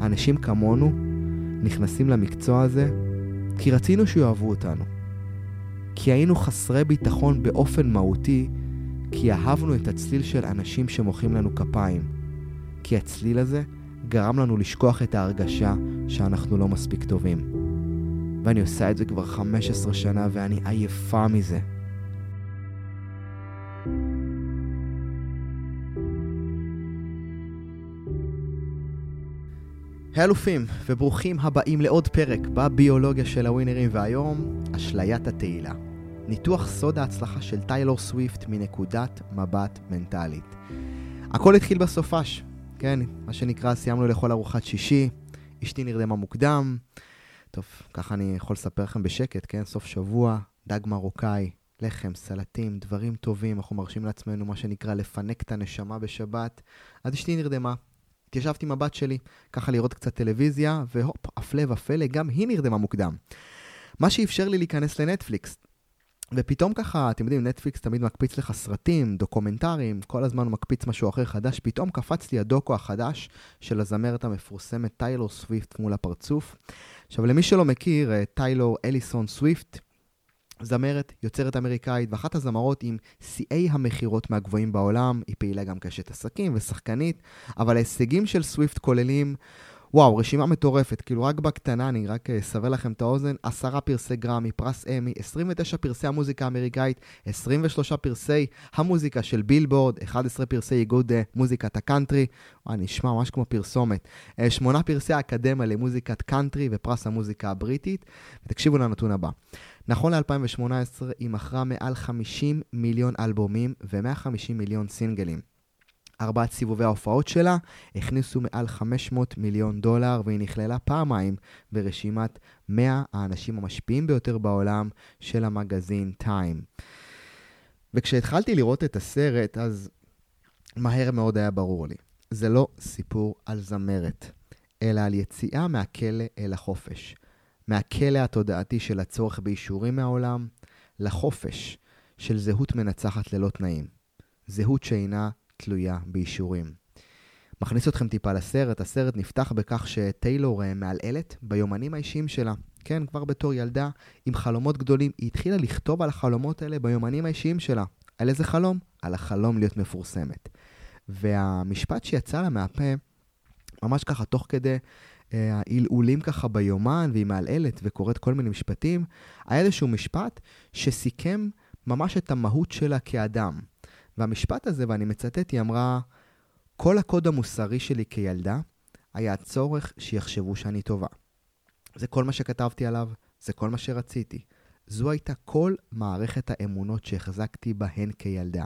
אנשים כמונו נכנסים למקצוע הזה כי רצינו שיאהבו אותנו. כי היינו חסרי ביטחון באופן מהותי, כי אהבנו את הצליל של אנשים שמוחאים לנו כפיים. כי הצליל הזה גרם לנו לשכוח את ההרגשה שאנחנו לא מספיק טובים. ואני עושה את זה כבר 15 שנה ואני עייפה מזה. אלופים, וברוכים הבאים לעוד פרק בביולוגיה של הווינרים, והיום, אשליית התהילה. ניתוח סוד ההצלחה של טיילור סוויפט מנקודת מבט מנטלית. הכל התחיל בסופש, כן, מה שנקרא, סיימנו לאכול ארוחת שישי, אשתי נרדמה מוקדם. טוב, ככה אני יכול לספר לכם בשקט, כן? סוף שבוע, דג מרוקאי, לחם, סלטים, דברים טובים, אנחנו מרשים לעצמנו מה שנקרא לפנק את הנשמה בשבת. אז אשתי נרדמה, התיישבתי עם הבת שלי, ככה לראות קצת טלוויזיה, והופ, הפלא ופלא, גם היא נרדמה מוקדם. מה שאפשר לי להיכנס לנטפליקס. ופתאום ככה, אתם יודעים, נטפליקס תמיד מקפיץ לך סרטים, דוקומנטרים, כל הזמן הוא מקפיץ משהו אחר חדש, פתאום קפץ לי הדוקו החדש של הזמרת המפורסמת טיילור סוויפט מול הפרצוף. עכשיו, למי שלא מכיר, אה, טיילור אליסון סוויפט, זמרת, יוצרת אמריקאית, ואחת הזמרות עם שיאי המכירות מהגבוהים בעולם, היא פעילה גם כאשת עסקים ושחקנית, אבל ההישגים של סוויפט כוללים, וואו, רשימה מטורפת, כאילו רק בקטנה, אני רק אסבר אה, לכם את האוזן, עשרה פרסי גרמי, פרס אמי, 29 פרסי המוזיקה האמריקאית, 23 פרסי המוזיקה של בילבורד, 11 פרסי איגוד אה, מוזיקת הקאנטרי, וואי, נשמע ממש כמו פרסומת, 8 אה, פרסי האקדמיה למוזיקת קאנטרי ופרס המוזיקה הבריטית, ותקשיבו לנתון הבא. נכון ל-2018 היא מכרה מעל 50 מיליון אלבומים ו-150 מיליון סינגלים. ארבעת סיבובי ההופעות שלה הכניסו מעל 500 מיליון דולר והיא נכללה פעמיים ברשימת 100 האנשים המשפיעים ביותר בעולם של המגזין טיים. וכשהתחלתי לראות את הסרט, אז מהר מאוד היה ברור לי. זה לא סיפור על זמרת, אלא על יציאה מהכלא אל החופש. מהכלא התודעתי של הצורך באישורים מהעולם, לחופש של זהות מנצחת ללא תנאים. זהות שאינה תלויה באישורים. מכניס אתכם טיפה לסרט, הסרט נפתח בכך שטיילור אה, מעלעלת ביומנים האישיים שלה. כן, כבר בתור ילדה עם חלומות גדולים, היא התחילה לכתוב על החלומות האלה ביומנים האישיים שלה. על איזה חלום? על החלום להיות מפורסמת. והמשפט שיצא לה מהפה, ממש ככה, תוך כדי העלעולים ככה ביומן, והיא מעלעלת וקוראת כל מיני משפטים, היה איזשהו משפט שסיכם ממש את המהות שלה כאדם. והמשפט הזה, ואני מצטט, היא אמרה, כל הקוד המוסרי שלי כילדה היה הצורך שיחשבו שאני טובה. זה כל מה שכתבתי עליו, זה כל מה שרציתי. זו הייתה כל מערכת האמונות שהחזקתי בהן כילדה.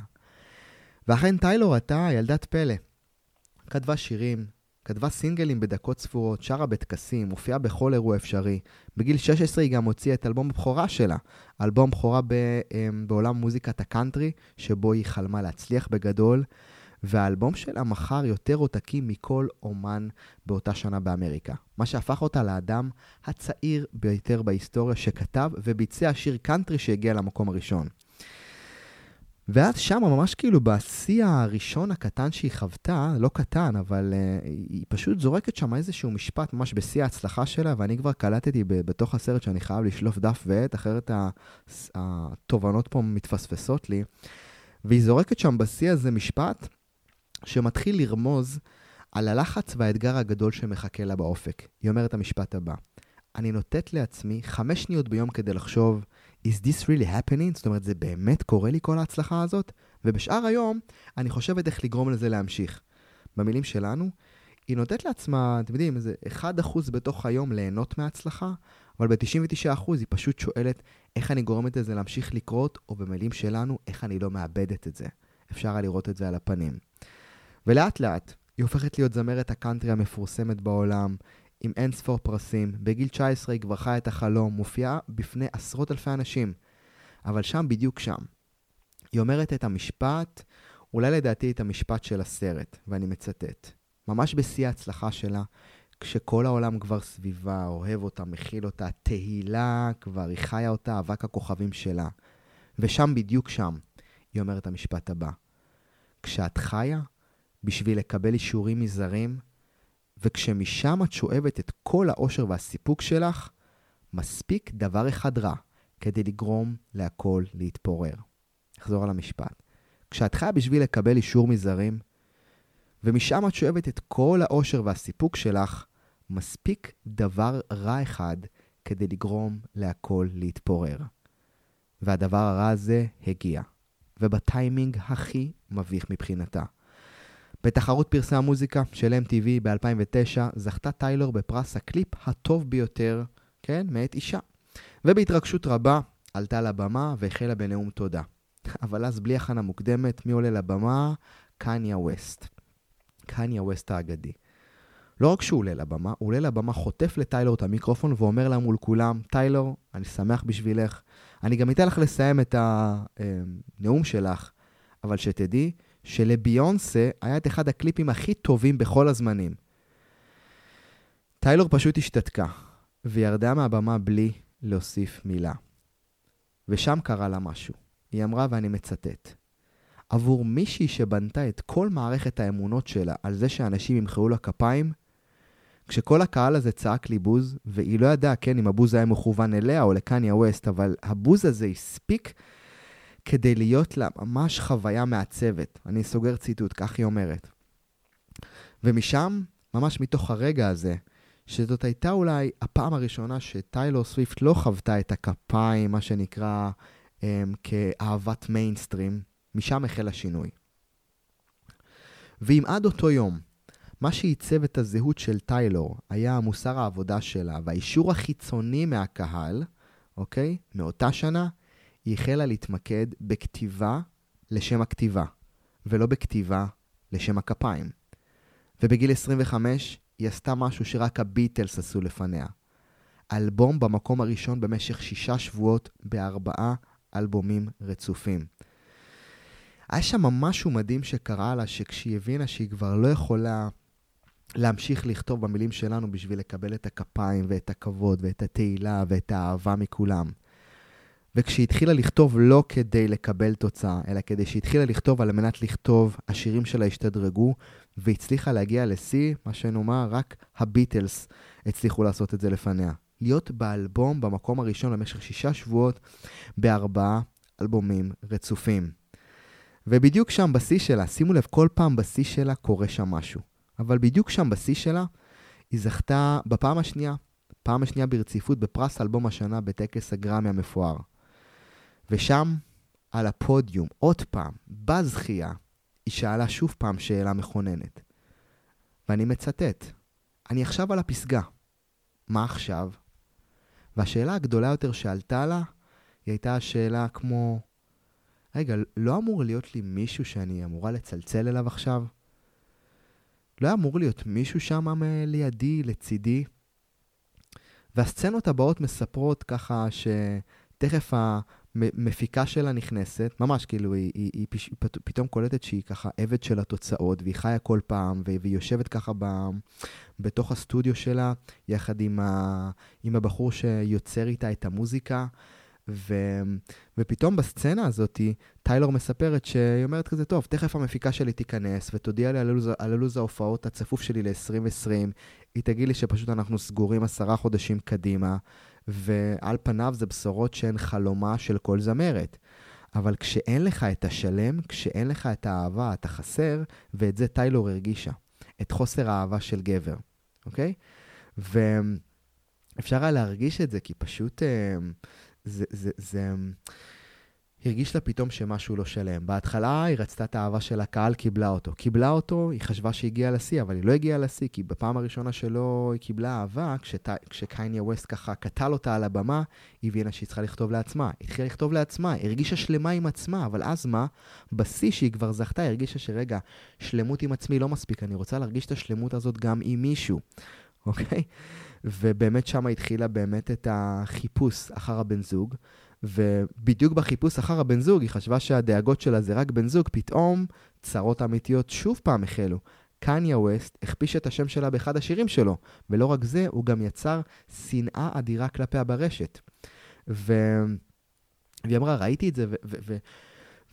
ואכן טיילור הייתה ילדת פלא. כתבה שירים, כתבה סינגלים בדקות ספורות, שרה בטקסים, הופיעה בכל אירוע אפשרי. בגיל 16 היא גם הוציאה את אלבום הבכורה שלה, אלבום בכורה ב, אמ, בעולם מוזיקת הקאנטרי, שבו היא חלמה להצליח בגדול, והאלבום שלה מכר יותר עותקים מכל אומן באותה שנה באמריקה. מה שהפך אותה לאדם הצעיר ביותר בהיסטוריה שכתב וביצע שיר קאנטרי שהגיע למקום הראשון. ואז שם, ממש כאילו בשיא הראשון הקטן שהיא חוותה, לא קטן, אבל uh, היא פשוט זורקת שם איזשהו משפט ממש בשיא ההצלחה שלה, ואני כבר קלטתי בתוך הסרט שאני חייב לשלוף דף ועט, אחרת התובנות פה מתפספסות לי. והיא זורקת שם בשיא הזה משפט שמתחיל לרמוז על הלחץ והאתגר הגדול שמחכה לה באופק. היא אומרת המשפט הבא: אני נותנת לעצמי חמש שניות ביום כדי לחשוב is this really happening? זאת אומרת, זה באמת קורה לי כל ההצלחה הזאת? ובשאר היום, אני חושבת איך לגרום לזה להמשיך. במילים שלנו, היא נותנת לעצמה, אתם יודעים, איזה 1% בתוך היום ליהנות מההצלחה, אבל ב-99% היא פשוט שואלת איך אני גורמת לזה להמשיך לקרות, או במילים שלנו, איך אני לא מאבדת את זה. אפשר לראות את זה על הפנים. ולאט לאט, היא הופכת להיות זמרת הקאנטרי המפורסמת בעולם, עם אין ספור פרסים. בגיל 19 היא כבר חיה את החלום, מופיעה בפני עשרות אלפי אנשים. אבל שם, בדיוק שם. היא אומרת את המשפט, אולי לדעתי את המשפט של הסרט, ואני מצטט. ממש בשיא ההצלחה שלה, כשכל העולם כבר סביבה, אוהב אותה, מכיל אותה, תהילה, כבר היא חיה אותה, אבק הכוכבים שלה. ושם, בדיוק שם, היא אומרת המשפט הבא. כשאת חיה, בשביל לקבל אישורים מזרים, וכשמשם את שואבת את כל האושר והסיפוק שלך, מספיק דבר אחד רע כדי לגרום להכל להתפורר. אחזור על המשפט. כשאת חיה בשביל לקבל אישור מזרים, ומשם את שואבת את כל האושר והסיפוק שלך, מספיק דבר רע אחד כדי לגרום להכל להתפורר. והדבר הרע הזה הגיע, ובטיימינג הכי מביך מבחינתה. בתחרות פרסי המוזיקה של MTV ב-2009 זכתה טיילור בפרס הקליפ הטוב ביותר, כן, מאת אישה. ובהתרגשות רבה עלתה לבמה והחלה בנאום תודה. אבל אז בלי הכנה מוקדמת, מי עולה לבמה? קניה ווסט. קניה ווסט האגדי. לא רק שהוא עולה לבמה, הוא עולה לבמה, חוטף לטיילור את המיקרופון ואומר לה מול כולם, טיילור, אני שמח בשבילך. אני גם אתן לך לסיים את הנאום שלך, אבל שתדעי שלביונסה היה את אחד הקליפים הכי טובים בכל הזמנים. טיילור פשוט השתתקה, וירדה מהבמה בלי להוסיף מילה. ושם קרה לה משהו. היא אמרה, ואני מצטט, עבור מישהי שבנתה את כל מערכת האמונות שלה על זה שאנשים ימחאו לה כפיים, כשכל הקהל הזה צעק לי בוז, והיא לא ידעה, כן, אם הבוז היה מכוון אליה או לקניה ווסט, אבל הבוז הזה הספיק כדי להיות לה ממש חוויה מעצבת. אני סוגר ציטוט, כך היא אומרת. ומשם, ממש מתוך הרגע הזה, שזאת הייתה אולי הפעם הראשונה שטיילור סוויפט לא חוותה את הכפיים, מה שנקרא, um, כאהבת מיינסטרים, משם החל השינוי. ואם עד אותו יום, מה שעיצב את הזהות של טיילור היה מוסר העבודה שלה והאישור החיצוני מהקהל, אוקיי? מאותה שנה, היא החלה להתמקד בכתיבה לשם הכתיבה, ולא בכתיבה לשם הכפיים. ובגיל 25 היא עשתה משהו שרק הביטלס עשו לפניה. אלבום במקום הראשון במשך שישה שבועות בארבעה אלבומים רצופים. היה שם משהו מדהים שקרה לה, שכשהיא הבינה שהיא כבר לא יכולה להמשיך לכתוב במילים שלנו בשביל לקבל את הכפיים ואת הכבוד ואת התהילה ואת האהבה מכולם. וכשהיא התחילה לכתוב לא כדי לקבל תוצאה, אלא כדי שהיא התחילה לכתוב על מנת לכתוב, השירים שלה השתדרגו, והצליחה להגיע לשיא, מה שנאמר, רק הביטלס הצליחו לעשות את זה לפניה. להיות באלבום במקום הראשון במשך שישה שבועות בארבעה אלבומים רצופים. ובדיוק שם בשיא שלה, שימו לב, כל פעם בשיא שלה קורה שם משהו. אבל בדיוק שם בשיא שלה, היא זכתה בפעם השנייה, פעם השנייה ברציפות בפרס אלבום השנה בטקס הגרמי המפואר. ושם, על הפודיום, עוד פעם, בזכייה, היא שאלה שוב פעם שאלה מכוננת. ואני מצטט, אני עכשיו על הפסגה, מה עכשיו? והשאלה הגדולה יותר שעלתה לה, היא הייתה השאלה כמו, רגע, לא אמור להיות לי מישהו שאני אמורה לצלצל אליו עכשיו? לא אמור להיות מישהו שם לידי, לצידי? והסצנות הבאות מספרות ככה שתכף המפיקה שלה נכנסת, ממש כאילו, היא, היא, היא פש, פתאום קולטת שהיא ככה עבד של התוצאות, והיא חיה כל פעם, והיא יושבת ככה ב, בתוך הסטודיו שלה, יחד עם, ה, עם הבחור שיוצר איתה את המוזיקה. ו, ופתאום בסצנה הזאת, טיילור מספרת שהיא אומרת כזה, טוב, תכף המפיקה שלי תיכנס ותודיע לי על הלו"ז, על הלו"ז ההופעות הצפוף שלי ל-2020. היא תגיד לי שפשוט אנחנו סגורים עשרה חודשים קדימה, ועל פניו זה בשורות שהן חלומה של כל זמרת. אבל כשאין לך את השלם, כשאין לך את האהבה, אתה חסר, ואת זה טיילור הרגישה. את חוסר האהבה של גבר, אוקיי? ואפשר היה להרגיש את זה, כי פשוט... אה, זה, זה, זה הרגיש לה פתאום שמשהו לא שלם. בהתחלה היא רצתה את האהבה של הקהל, קיבלה אותו. קיבלה אותו, היא חשבה שהיא הגיעה לשיא, אבל היא לא הגיעה לשיא, כי בפעם הראשונה שלא היא קיבלה אהבה, כשת, כשקייניה ווסט ככה קטל אותה על הבמה, היא הבינה שהיא צריכה לכתוב לעצמה. היא התחילה לכתוב לעצמה, היא הרגישה שלמה עם עצמה, אבל אז מה? בשיא שהיא כבר זכתה, היא הרגישה שרגע, שלמות עם עצמי לא מספיק, אני רוצה להרגיש את השלמות הזאת גם עם מישהו, אוקיי? ובאמת שם התחילה באמת את החיפוש אחר הבן זוג. ובדיוק בחיפוש אחר הבן זוג, היא חשבה שהדאגות שלה זה רק בן זוג, פתאום צרות אמיתיות שוב פעם החלו. קניה ווסט הכפיש את השם שלה באחד השירים שלו, ולא רק זה, הוא גם יצר שנאה אדירה כלפיה ברשת. ו... והיא אמרה, ראיתי את זה, ו... ו...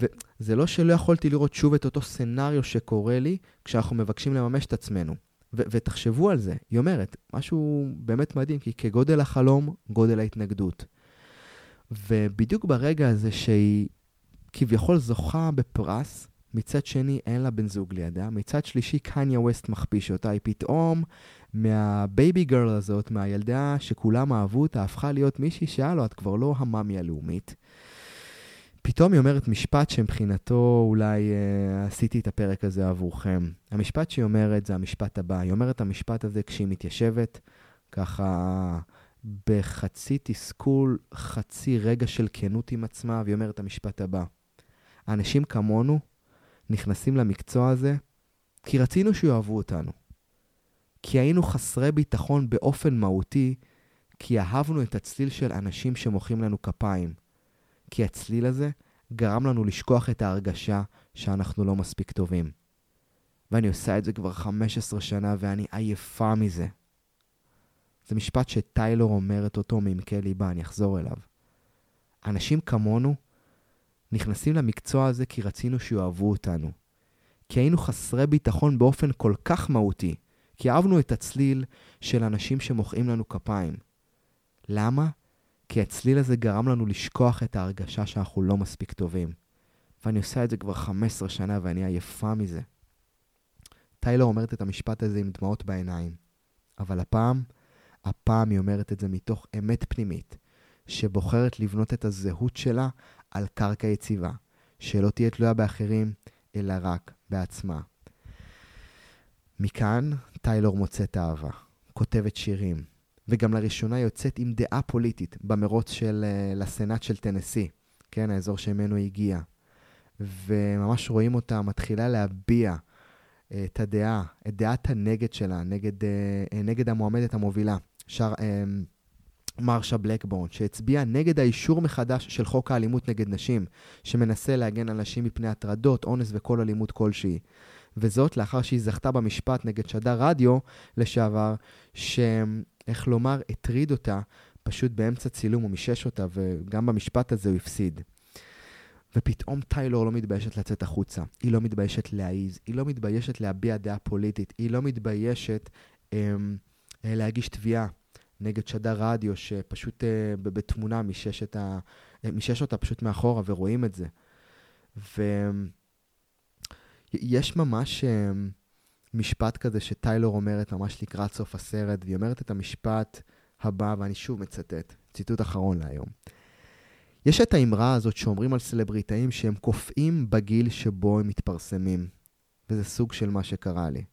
ו... לא שלא יכולתי לראות שוב את אותו סצנריו שקורה לי כשאנחנו מבקשים לממש את עצמנו. ו- ותחשבו על זה, היא אומרת, משהו באמת מדהים, כי כגודל החלום, גודל ההתנגדות. ובדיוק ברגע הזה שהיא כביכול זוכה בפרס, מצד שני אין לה בן זוג לידה, מצד שלישי קניה ווסט מכפיש אותה, היא פתאום מה baby girl הזאת, מהילדה שכולם אהבו אותה, הפכה להיות מישהי שהיה לו, את כבר לא המאמי הלאומית. פתאום היא אומרת משפט שמבחינתו אולי אה, עשיתי את הפרק הזה עבורכם. המשפט שהיא אומרת זה המשפט הבא. היא אומרת המשפט הזה כשהיא מתיישבת, ככה בחצי תסכול, חצי רגע של כנות עם עצמה, והיא אומרת את המשפט הבא. האנשים כמונו נכנסים למקצוע הזה כי רצינו שיאהבו אותנו. כי היינו חסרי ביטחון באופן מהותי, כי אהבנו את הצליל של אנשים שמוחאים לנו כפיים. כי הצליל הזה גרם לנו לשכוח את ההרגשה שאנחנו לא מספיק טובים. ואני עושה את זה כבר 15 שנה ואני עייפה מזה. זה משפט שטיילור אומרת אותו מעמקי ליבה, אני אחזור אליו. אנשים כמונו נכנסים למקצוע הזה כי רצינו שיאהבו אותנו. כי היינו חסרי ביטחון באופן כל כך מהותי, כי אהבנו את הצליל של אנשים שמוחאים לנו כפיים. למה? כי הצליל הזה גרם לנו לשכוח את ההרגשה שאנחנו לא מספיק טובים. ואני עושה את זה כבר 15 שנה ואני עייפה מזה. טיילור אומרת את המשפט הזה עם דמעות בעיניים, אבל הפעם, הפעם היא אומרת את זה מתוך אמת פנימית, שבוחרת לבנות את הזהות שלה על קרקע יציבה, שלא תהיה תלויה באחרים, אלא רק בעצמה. מכאן טיילור מוצאת אהבה, כותבת שירים, וגם לראשונה יוצאת עם דעה פוליטית במרוץ של, uh, לסנאט של טנסי, כן, האזור שממנו היא הגיעה. וממש רואים אותה מתחילה להביע uh, את הדעה, את דעת הנגד שלה, נגד, uh, נגד המועמדת המובילה, שר, uh, מרשה בלקבורן, שהצביעה נגד האישור מחדש של חוק האלימות נגד נשים, שמנסה להגן על נשים מפני הטרדות, אונס וכל אלימות כלשהי. וזאת לאחר שהיא זכתה במשפט נגד שדר רדיו לשעבר, שאיך לומר, הטריד אותה פשוט באמצע צילום, הוא מישש אותה, וגם במשפט הזה הוא הפסיד. ופתאום טיילור לא מתביישת לצאת החוצה, היא לא מתביישת להעיז, היא לא מתביישת להביע דעה פוליטית, היא לא מתביישת אמ, להגיש תביעה נגד שדר רדיו, שפשוט uh, בתמונה מישש, ה, מישש אותה פשוט מאחורה, ורואים את זה. ויש ממש uh, משפט כזה שטיילור אומרת ממש לקראת סוף הסרט, והיא אומרת את המשפט הבא, ואני שוב מצטט, ציטוט אחרון להיום. יש את האמרה הזאת שאומרים על סלבריטאים שהם קופאים בגיל שבו הם מתפרסמים, וזה סוג של מה שקרה לי.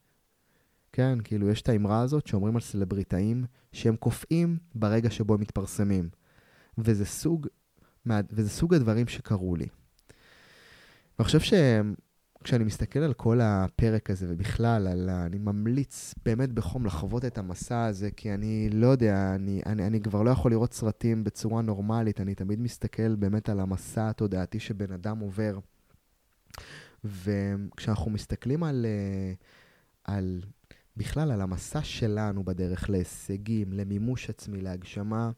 כן, כאילו יש את האמרה הזאת שאומרים על סלבריטאים שהם קופאים ברגע שבו הם מתפרסמים. וזה סוג, וזה סוג הדברים שקרו לי. ואני חושב שכשאני מסתכל על כל הפרק הזה, ובכלל, על, אני ממליץ באמת בחום לחוות את המסע הזה, כי אני לא יודע, אני, אני, אני כבר לא יכול לראות סרטים בצורה נורמלית, אני תמיד מסתכל באמת על המסע התודעתי שבן אדם עובר. וכשאנחנו מסתכלים על, אה, על בכלל על המסע שלנו בדרך להישגים, למימוש עצמי, להגשמה,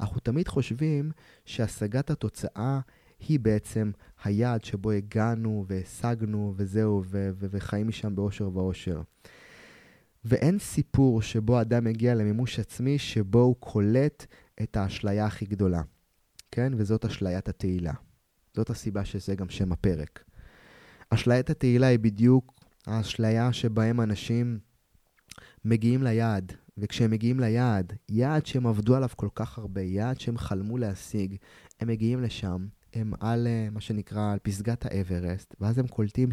אנחנו תמיד חושבים שהשגת התוצאה היא בעצם היעד שבו הגענו והשגנו וזהו, ו- ו- וחיים משם באושר ואושר. ואין סיפור שבו אדם מגיע למימוש עצמי שבו הוא קולט את האשליה הכי גדולה, כן? וזאת אשליית התהילה. זאת הסיבה שזה גם שם הפרק. אשליית התהילה היא בדיוק האשליה שבהם אנשים מגיעים ליעד, וכשהם מגיעים ליעד, יעד שהם עבדו עליו כל כך הרבה, יעד שהם חלמו להשיג, הם מגיעים לשם, הם על אה, מה שנקרא, על פסגת האברסט, ואז הם קולטים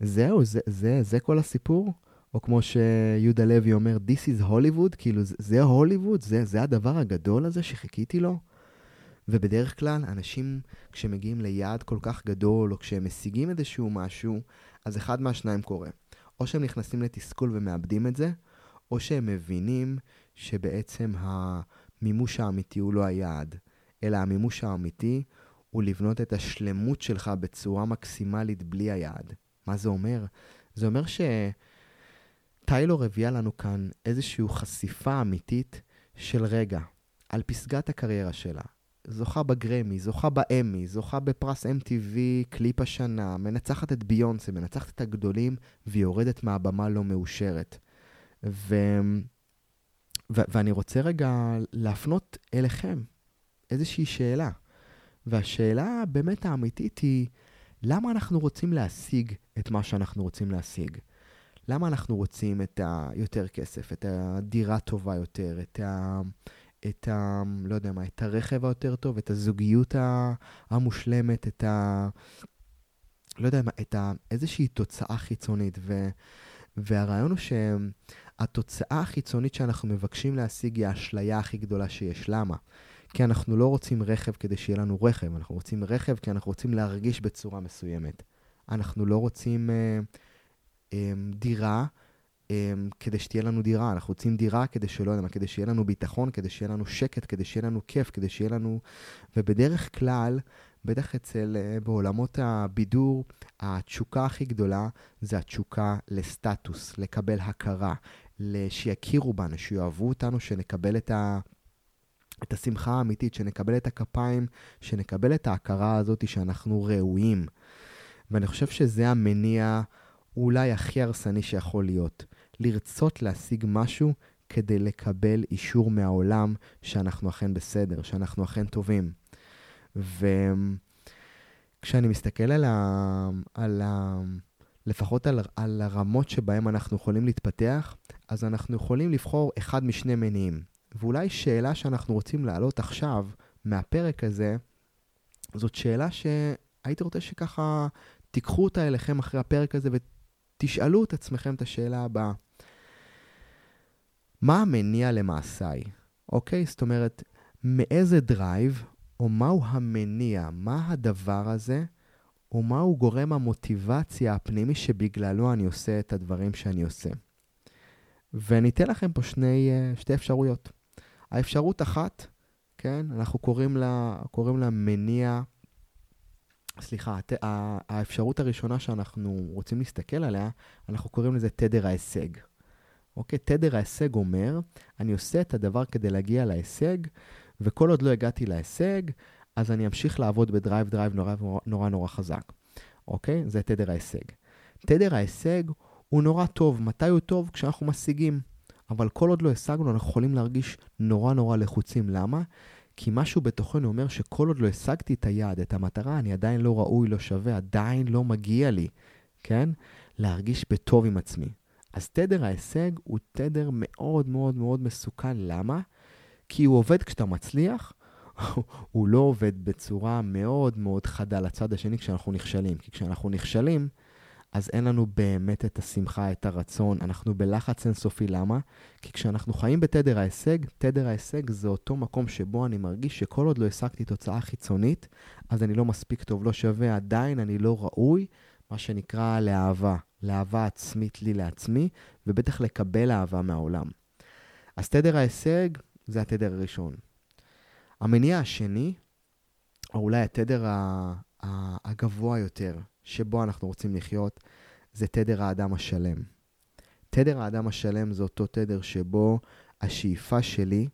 שזהו, זה, זה, זה כל הסיפור? או כמו שיהודה לוי אומר, This is Hollywood, כאילו זה הוליווד, זה, זה הדבר הגדול הזה שחיכיתי לו? ובדרך כלל, אנשים, כשמגיעים ליעד כל כך גדול, או כשהם משיגים איזשהו משהו, אז אחד מהשניים קורה. או שהם נכנסים לתסכול ומאבדים את זה, או שהם מבינים שבעצם המימוש האמיתי הוא לא היעד, אלא המימוש האמיתי הוא לבנות את השלמות שלך בצורה מקסימלית בלי היעד. מה זה אומר? זה אומר שטיילור הביאה לנו כאן איזושהי חשיפה אמיתית של רגע, על פסגת הקריירה שלה, זוכה בגרמי, זוכה באמי, זוכה בפרס MTV, קליפ השנה, מנצחת את ביונסה, מנצחת את הגדולים, והיא יורדת מהבמה לא מאושרת. ו... ו... ואני רוצה רגע להפנות אליכם איזושהי שאלה. והשאלה באמת האמיתית היא, למה אנחנו רוצים להשיג את מה שאנחנו רוצים להשיג? למה אנחנו רוצים את היותר כסף, את הדירה טובה יותר, את ה... את ה... לא יודע מה, את הרכב היותר טוב, את הזוגיות המושלמת, את ה... לא יודע מה, את ה... איזושהי תוצאה חיצונית. ו... והרעיון הוא שהתוצאה החיצונית שאנחנו מבקשים להשיג היא האשליה הכי גדולה שיש. למה? כי אנחנו לא רוצים רכב כדי שיהיה לנו רכב, אנחנו רוצים רכב כי אנחנו רוצים להרגיש בצורה מסוימת. אנחנו לא רוצים אה, אה, דירה כדי שתהיה לנו דירה, אנחנו רוצים דירה כדי שלא יודע מה, כדי שיהיה לנו ביטחון, כדי שיהיה לנו שקט, כדי שיהיה לנו כיף, כדי שיהיה לנו... ובדרך כלל, בטח אצל, אה, בעולמות הבידור, התשוקה הכי גדולה זה התשוקה לסטטוס, לקבל הכרה, שיכירו בנו, שיאהבו אותנו, שנקבל את ה... את השמחה האמיתית, שנקבל את הכפיים, שנקבל את ההכרה הזאת שאנחנו ראויים. ואני חושב שזה המניע אולי הכי הרסני שיכול להיות. לרצות להשיג משהו כדי לקבל אישור מהעולם שאנחנו אכן בסדר, שאנחנו אכן טובים. וכשאני מסתכל על ה... על ה... לפחות על, על הרמות שבהם אנחנו יכולים להתפתח, אז אנחנו יכולים לבחור אחד משני מניעים. ואולי שאלה שאנחנו רוצים להעלות עכשיו, מהפרק הזה, זאת שאלה שהייתי רוצה שככה תיקחו אותה אליכם אחרי הפרק הזה ותשאלו את עצמכם את השאלה הבאה. מה המניע למעשיי? אוקיי? זאת אומרת, מאיזה drive, או מהו המניע, מה הדבר הזה, או מהו גורם המוטיבציה הפנימי שבגללו אני עושה את הדברים שאני עושה. ואני אתן לכם פה שני, אה, שתי אפשרויות. האפשרות אחת, כן, אנחנו קוראים לה, קוראים לה מניע, סליחה, האפשרות הראשונה שאנחנו רוצים להסתכל עליה, אנחנו קוראים לזה תדר ההישג. אוקיי? תדר ההישג אומר, אני עושה את הדבר כדי להגיע להישג, וכל עוד לא הגעתי להישג, אז אני אמשיך לעבוד ב drive drive נורא נורא נורא חזק. אוקיי? זה תדר ההישג. תדר ההישג הוא נורא טוב. מתי הוא טוב? כשאנחנו משיגים. אבל כל עוד לא השגנו, אנחנו יכולים להרגיש נורא נורא לחוצים. למה? כי משהו בתוכנו אומר שכל עוד לא השגתי את היעד, את המטרה, אני עדיין לא ראוי, לא שווה, עדיין לא מגיע לי, כן? להרגיש בטוב עם עצמי. אז תדר ההישג הוא תדר מאוד מאוד מאוד מסוכן. למה? כי הוא עובד כשאתה מצליח, הוא לא עובד בצורה מאוד מאוד חדה לצד השני כשאנחנו נכשלים. כי כשאנחנו נכשלים, אז אין לנו באמת את השמחה, את הרצון. אנחנו בלחץ אינסופי. למה? כי כשאנחנו חיים בתדר ההישג, תדר ההישג זה אותו מקום שבו אני מרגיש שכל עוד לא השגתי תוצאה חיצונית, אז אני לא מספיק טוב, לא שווה, עדיין אני לא ראוי, מה שנקרא לאהבה, לאהבה עצמית לי לעצמי, ובטח לקבל אהבה מהעולם. אז תדר ההישג זה התדר הראשון. המניע השני, או אולי התדר הגבוה יותר, שבו אנחנו רוצים לחיות, זה תדר האדם השלם. תדר האדם השלם זה אותו תדר שבו השאיפה שלי,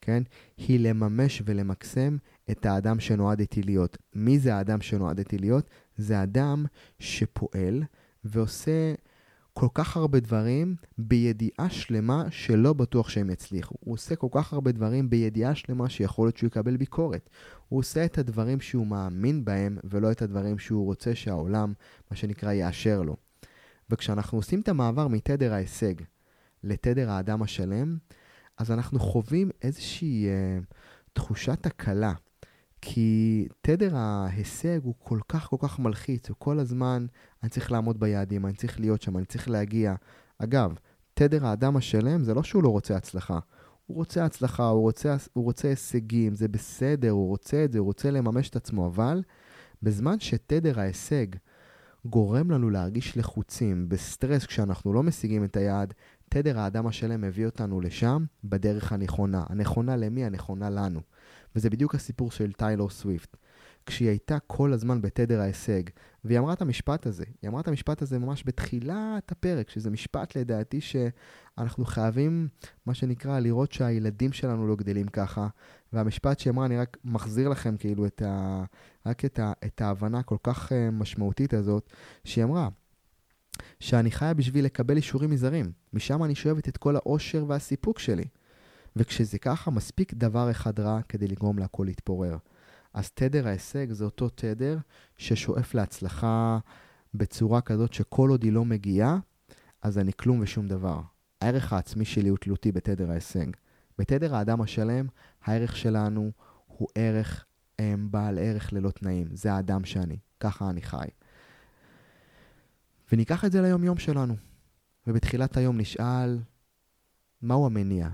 כן, היא לממש ולמקסם את האדם שנועדתי להיות. מי זה האדם שנועדתי להיות? זה אדם שפועל ועושה כל כך הרבה דברים בידיעה שלמה שלא בטוח שהם יצליחו. הוא עושה כל כך הרבה דברים בידיעה שלמה שיכול להיות שהוא יקבל ביקורת. הוא עושה את הדברים שהוא מאמין בהם ולא את הדברים שהוא רוצה שהעולם, מה שנקרא, יאשר לו. וכשאנחנו עושים את המעבר מתדר ההישג לתדר האדם השלם, אז אנחנו חווים איזושהי אה, תחושת הקלה. כי תדר ההישג הוא כל כך כל כך מלחיץ, הוא כל הזמן, אני צריך לעמוד ביעדים, אני צריך להיות שם, אני צריך להגיע. אגב, תדר האדם השלם זה לא שהוא לא רוצה הצלחה. הוא רוצה הצלחה, הוא רוצה, הוא רוצה הישגים, זה בסדר, הוא רוצה את זה, הוא רוצה לממש את עצמו, אבל בזמן שתדר ההישג גורם לנו להרגיש לחוצים, בסטרס כשאנחנו לא משיגים את היעד, תדר האדם השלם מביא אותנו לשם בדרך הנכונה. הנכונה למי? הנכונה לנו. וזה בדיוק הסיפור של טיילור סוויפט. כשהיא הייתה כל הזמן בתדר ההישג. והיא אמרה את המשפט הזה, היא אמרה את המשפט הזה ממש בתחילת הפרק, שזה משפט לדעתי שאנחנו חייבים, מה שנקרא, לראות שהילדים שלנו לא גדלים ככה. והמשפט שהיא אמרה, אני רק מחזיר לכם כאילו את ה... רק את, ה... את ההבנה הכל כך uh, משמעותית הזאת, שהיא אמרה, שאני חיה בשביל לקבל אישורים מזרים. משם אני שואבת את כל האושר והסיפוק שלי. וכשזה ככה, מספיק דבר אחד רע כדי לגרום להכל להתפורר. אז תדר ההישג זה אותו תדר ששואף להצלחה בצורה כזאת שכל עוד היא לא מגיעה, אז אני כלום ושום דבר. הערך העצמי שלי הוא תלותי בתדר ההישג. בתדר האדם השלם, הערך שלנו הוא ערך, הם, בעל ערך ללא תנאים. זה האדם שאני, ככה אני חי. וניקח את זה ליום-יום שלנו. ובתחילת היום נשאל, מהו המניע?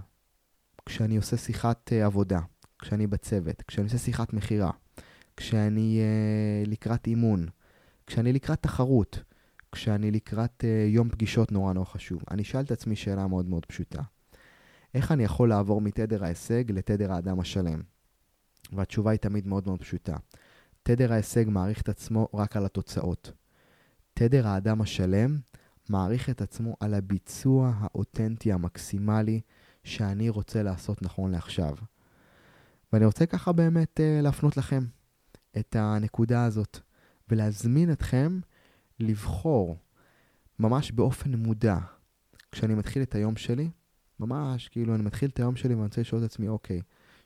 כשאני עושה שיחת uh, עבודה, כשאני בצוות, כשאני עושה שיחת מכירה, כשאני uh, לקראת אימון, כשאני לקראת תחרות, כשאני לקראת uh, יום פגישות נורא נורא חשוב. אני אשאל את עצמי שאלה מאוד מאוד פשוטה. איך אני יכול לעבור מתדר ההישג לתדר האדם השלם? והתשובה היא תמיד מאוד מאוד פשוטה. תדר ההישג מעריך את עצמו רק על התוצאות. תדר האדם השלם מעריך את עצמו על הביצוע האותנטי המקסימלי שאני רוצה לעשות נכון לעכשיו. ואני רוצה ככה באמת uh, להפנות לכם את הנקודה הזאת, ולהזמין אתכם לבחור ממש באופן מודע, כשאני מתחיל את היום שלי, ממש כאילו אני מתחיל את היום שלי ואני רוצה לשאול את עצמי, אוקיי,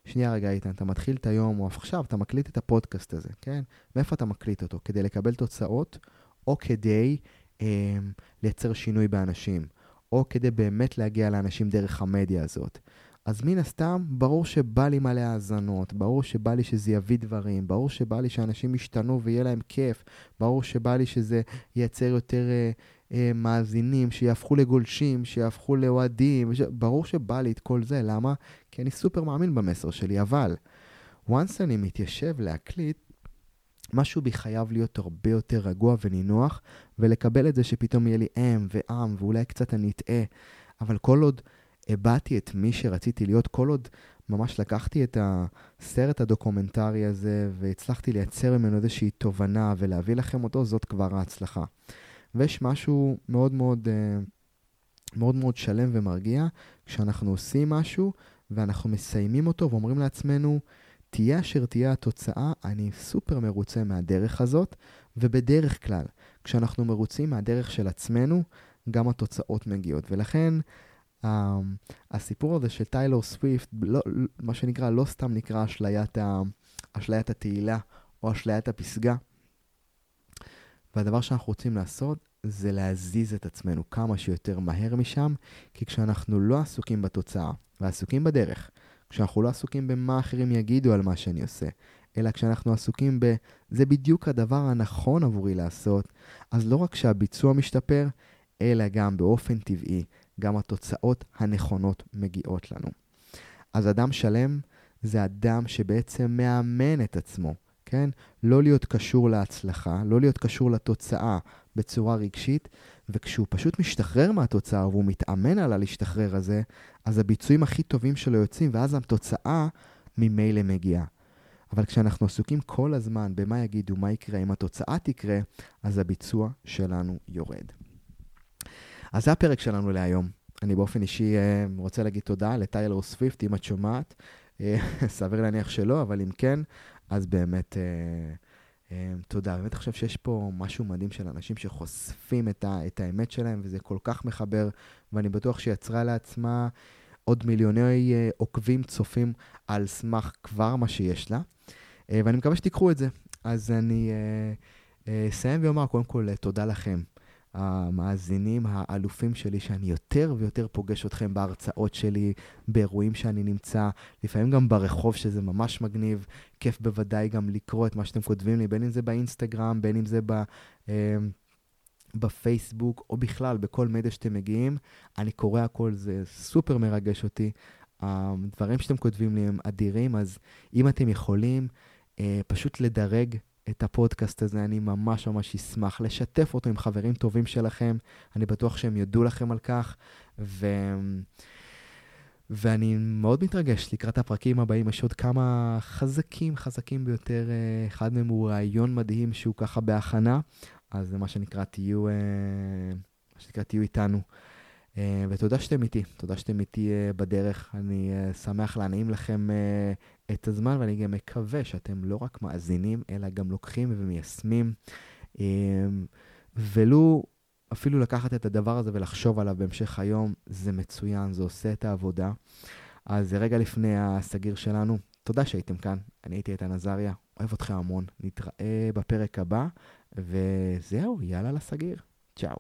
שנייה רגע איתן, אתה מתחיל את היום, או עכשיו אתה מקליט את הפודקאסט הזה, כן? מאיפה אתה מקליט אותו? כדי לקבל תוצאות, או כדי אה, לייצר שינוי באנשים, או כדי באמת להגיע לאנשים דרך המדיה הזאת. אז מן הסתם, ברור שבא לי מלא האזנות, ברור שבא לי שזה יביא דברים, ברור שבא לי שאנשים ישתנו ויהיה להם כיף, ברור שבא לי שזה ייצר יותר אה, אה, מאזינים, שיהפכו לגולשים, שיהפכו לאוהדים, ש... ברור שבא לי את כל זה, למה? כי אני סופר מאמין במסר שלי, אבל once אני מתיישב להקליט, משהו בי חייב להיות הרבה יותר רגוע ונינוח, ולקבל את זה שפתאום יהיה לי אם ועם, ואולי קצת אני אטעה, אבל כל עוד הבעתי את מי שרציתי להיות, כל עוד ממש לקחתי את הסרט הדוקומנטרי הזה, והצלחתי לייצר ממנו איזושהי תובנה ולהביא לכם אותו, זאת כבר ההצלחה. ויש משהו מאוד מאוד, אה, מאוד מאוד שלם ומרגיע, כשאנחנו עושים משהו ואנחנו מסיימים אותו ואומרים לעצמנו, תהיה אשר תהיה התוצאה, אני סופר מרוצה מהדרך הזאת, ובדרך כלל, כשאנחנו מרוצים מהדרך של עצמנו, גם התוצאות מגיעות. ולכן, הסיפור הזה של טיילור סוויפט, לא, מה שנקרא, לא סתם נקרא אשליית, ה, אשליית התהילה או אשליית הפסגה. והדבר שאנחנו רוצים לעשות זה להזיז את עצמנו כמה שיותר מהר משם, כי כשאנחנו לא עסוקים בתוצאה ועסוקים בדרך, כשאנחנו לא עסוקים במה אחרים יגידו על מה שאני עושה, אלא כשאנחנו עסוקים ב... זה בדיוק הדבר הנכון עבורי לעשות, אז לא רק שהביצוע משתפר, אלא גם באופן טבעי, גם התוצאות הנכונות מגיעות לנו. אז אדם שלם זה אדם שבעצם מאמן את עצמו, כן? לא להיות קשור להצלחה, לא להיות קשור לתוצאה בצורה רגשית, וכשהוא פשוט משתחרר מהתוצאה והוא מתאמן על הלהשתחרר הזה, אז הביצועים הכי טובים שלו יוצאים, ואז התוצאה ממילא מגיעה. אבל כשאנחנו עסוקים כל הזמן במה יגידו, מה יקרה, אם התוצאה תקרה, אז הביצוע שלנו יורד. אז זה הפרק שלנו להיום. אני באופן אישי אה, רוצה להגיד תודה לטיילור סוויפט, אם את שומעת. אה, סביר להניח שלא, אבל אם כן, אז באמת אה, תודה. באמת חושב שיש פה משהו מדהים של אנשים שחושפים את, ה, את האמת שלהם, וזה כל כך מחבר, ואני בטוח שהיא יצרה לעצמה עוד מיליוני עוקבים, צופים, על סמך כבר מה שיש לה. ואני מקווה שתיקחו את זה. אז אני אסיים ואומר, קודם כל, תודה לכם. המאזינים האלופים שלי, שאני יותר ויותר פוגש אתכם בהרצאות שלי, באירועים שאני נמצא, לפעמים גם ברחוב, שזה ממש מגניב. כיף בוודאי גם לקרוא את מה שאתם כותבים לי, בין אם זה באינסטגרם, בין אם זה ב... אה, בפייסבוק, או בכלל, בכל מדיה שאתם מגיעים. אני קורא הכל, זה סופר מרגש אותי. הדברים שאתם כותבים לי הם אדירים, אז אם אתם יכולים, אה, פשוט לדרג את הפודקאסט הזה, אני ממש ממש אשמח לשתף אותו עם חברים טובים שלכם, אני בטוח שהם יודו לכם על כך, ו... ואני מאוד מתרגש לקראת הפרקים הבאים, יש עוד כמה חזקים, חזקים ביותר. אחד מהם הוא רעיון מדהים שהוא ככה בהכנה, אז זה מה שנקרא, תהיו, מה שנקרא, תהיו איתנו. אה, ותודה שאתם איתי, תודה שאתם איתי אה, בדרך. אני אה, שמח להנעים לכם את הזמן, ואני גם מקווה שאתם לא רק מאזינים, אלא גם לוקחים ומיישמים. ולו אפילו לקחת את הדבר הזה ולחשוב עליו בהמשך היום, זה מצוין, זה עושה את העבודה. אז רגע לפני הסגיר שלנו, תודה שהייתם כאן. אני הייתי איתן עזריה, אוהב אתכם המון. נתראה בפרק הבא, וזהו, יאללה לסגיר. צ'או.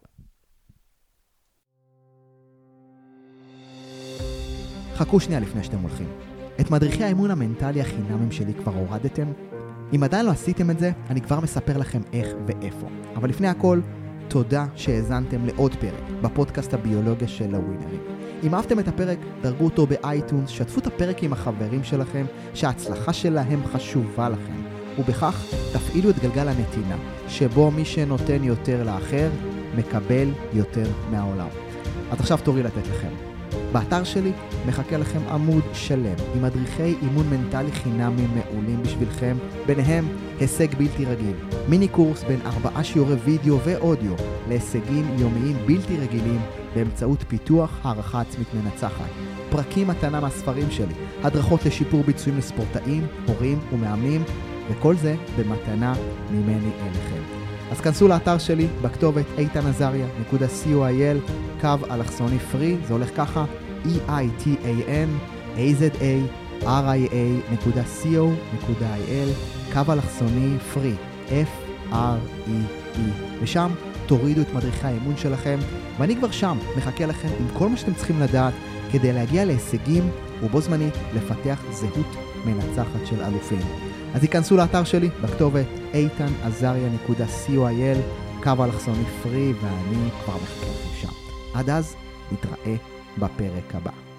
חכו שנייה לפני שאתם הולכים. את מדריכי האימון המנטלי החינמים שלי כבר הורדתם? אם עדיין לא עשיתם את זה, אני כבר מספר לכם איך ואיפה. אבל לפני הכל, תודה שהאזנתם לעוד פרק בפודקאסט הביולוגיה של הווינרים. אם אהבתם את הפרק, דרגו אותו באייטונס, שתפו את הפרק עם החברים שלכם, שההצלחה שלהם חשובה לכם. ובכך תפעילו את גלגל הנתינה, שבו מי שנותן יותר לאחר, מקבל יותר מהעולם. אז עכשיו תורי לתת לכם. באתר שלי מחכה לכם עמוד שלם עם מדריכי אימון מנטלי חינמים מעולים בשבילכם, ביניהם הישג בלתי רגיל, מיני קורס בין ארבעה שיעורי וידאו ואודיו להישגים יומיים בלתי רגילים באמצעות פיתוח הערכה עצמית מנצחת, פרקים מתנה מהספרים שלי, הדרכות לשיפור ביצועים לספורטאים, הורים ומאמנים, וכל זה במתנה ממני אליכם. אז כנסו לאתר שלי בכתובת איתנעזריה.coil, קו אלכסוני פרי, זה הולך ככה, e-i-t-a-n-a-z-a.ria.co.il, קו אלכסוני פרי, F-R-E-E, ושם תורידו את מדריכי האימון שלכם, ואני כבר שם, מחכה לכם עם כל מה שאתם צריכים לדעת כדי להגיע להישגים ובו זמנית לפתח זהות מנצחת של אלופים. אז היכנסו לאתר שלי בכתובת איתנעזריה.coil, קו אלכסוני פרי, ואני כבר מחכה לכם שם. עד אז, נתראה בפרק הבא.